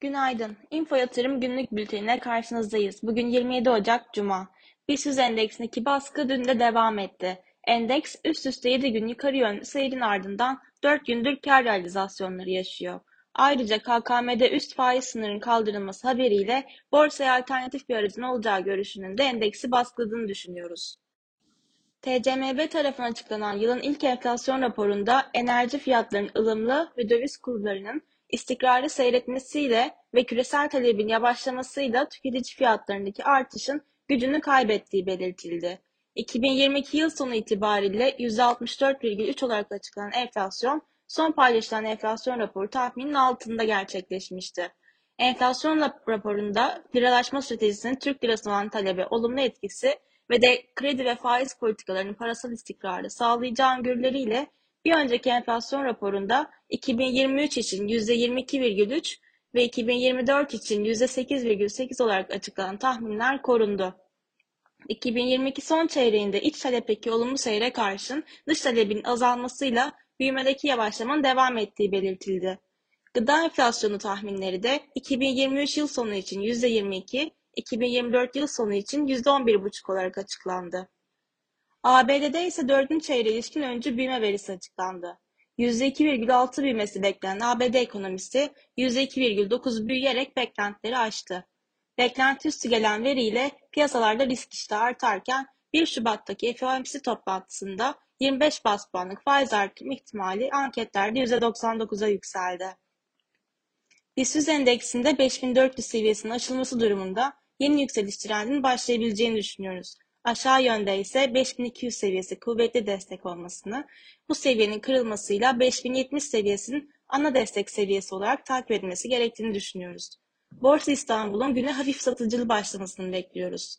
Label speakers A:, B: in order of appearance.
A: Günaydın. Info Yatırım günlük bültenine karşınızdayız. Bugün 27 Ocak Cuma. BIST endeksindeki baskı dün de devam etti. Endeks üst üste 7 gün yukarı yönlü seyrin ardından 4 gündür kar realizasyonları yaşıyor. Ayrıca KKM'de üst faiz sınırının kaldırılması haberiyle borsaya alternatif bir aracın olacağı görüşünün de endeksi baskıladığını düşünüyoruz. TCMB tarafından açıklanan yılın ilk enflasyon raporunda enerji fiyatlarının ılımlı ve döviz kurlarının istikrarlı seyretmesiyle ve küresel talebin yavaşlamasıyla tüketici fiyatlarındaki artışın gücünü kaybettiği belirtildi. 2022 yıl sonu itibariyle %64,3 olarak açıklanan enflasyon, son paylaşılan enflasyon raporu tahminin altında gerçekleşmişti. Enflasyon raporunda liralaşma stratejisinin Türk lirası olan talebe olumlu etkisi ve de kredi ve faiz politikalarının parasal istikrarı sağlayacağı öngörüleriyle bir önceki enflasyon raporunda 2023 için %22,3 ve 2024 için %8,8 olarak açıklanan tahminler korundu. 2022 son çeyreğinde iç talepteki olumlu seyre karşın dış talebin azalmasıyla büyümedeki yavaşlamanın devam ettiği belirtildi. Gıda enflasyonu tahminleri de 2023 yıl sonu için %22, 2024 yıl sonu için %11,5 olarak açıklandı. ABD'de ise dördüncü çeyreğe ilişkin öncü büyüme verisi açıklandı. %2,6 büyümesi beklenen ABD ekonomisi %2,9 büyüyerek beklentileri aştı. Beklenti üstü gelen veriyle piyasalarda risk iştahı artarken 1 Şubat'taki FOMC toplantısında 25 bas puanlık faiz artım ihtimali anketlerde %99'a yükseldi. BIST endeksinde 5400 seviyesinin aşılması durumunda yeni yükseliş trendinin başlayabileceğini düşünüyoruz. Aşağı yönde ise 5200 seviyesi kuvvetli destek olmasını, bu seviyenin kırılmasıyla 5070 seviyesinin ana destek seviyesi olarak takip edilmesi gerektiğini düşünüyoruz. Borsa İstanbul'un güne hafif satıcılı başlamasını bekliyoruz.